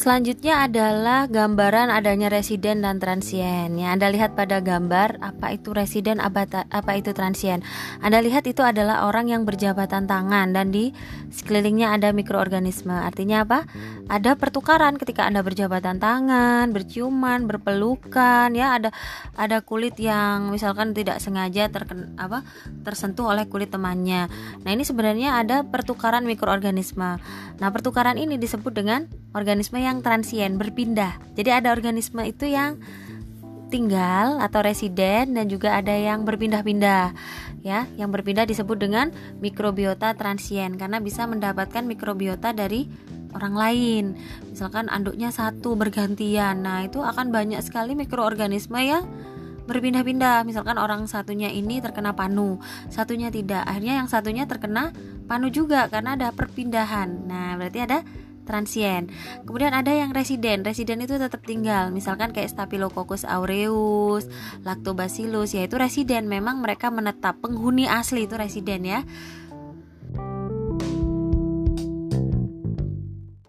Selanjutnya adalah gambaran adanya residen dan transien. Ya, Anda lihat pada gambar apa itu residen, apa itu transien. Anda lihat itu adalah orang yang berjabatan tangan dan di sekelilingnya ada mikroorganisme. Artinya apa? Ada pertukaran ketika Anda berjabatan tangan, berciuman, berpelukan, ya ada ada kulit yang misalkan tidak sengaja terken, apa tersentuh oleh kulit temannya. Nah, ini sebenarnya ada pertukaran mikroorganisme. Nah, pertukaran ini disebut dengan organisme yang transien berpindah. Jadi ada organisme itu yang tinggal atau residen dan juga ada yang berpindah-pindah ya. Yang berpindah disebut dengan mikrobiota transien karena bisa mendapatkan mikrobiota dari orang lain. Misalkan anduknya satu bergantian. Nah itu akan banyak sekali mikroorganisme yang berpindah-pindah. Misalkan orang satunya ini terkena panu satunya tidak. Akhirnya yang satunya terkena panu juga karena ada perpindahan. Nah berarti ada transien. Kemudian ada yang residen. Residen itu tetap tinggal. Misalkan kayak Staphylococcus aureus, Lactobacillus, yaitu residen. Memang mereka menetap. Penghuni asli itu residen ya.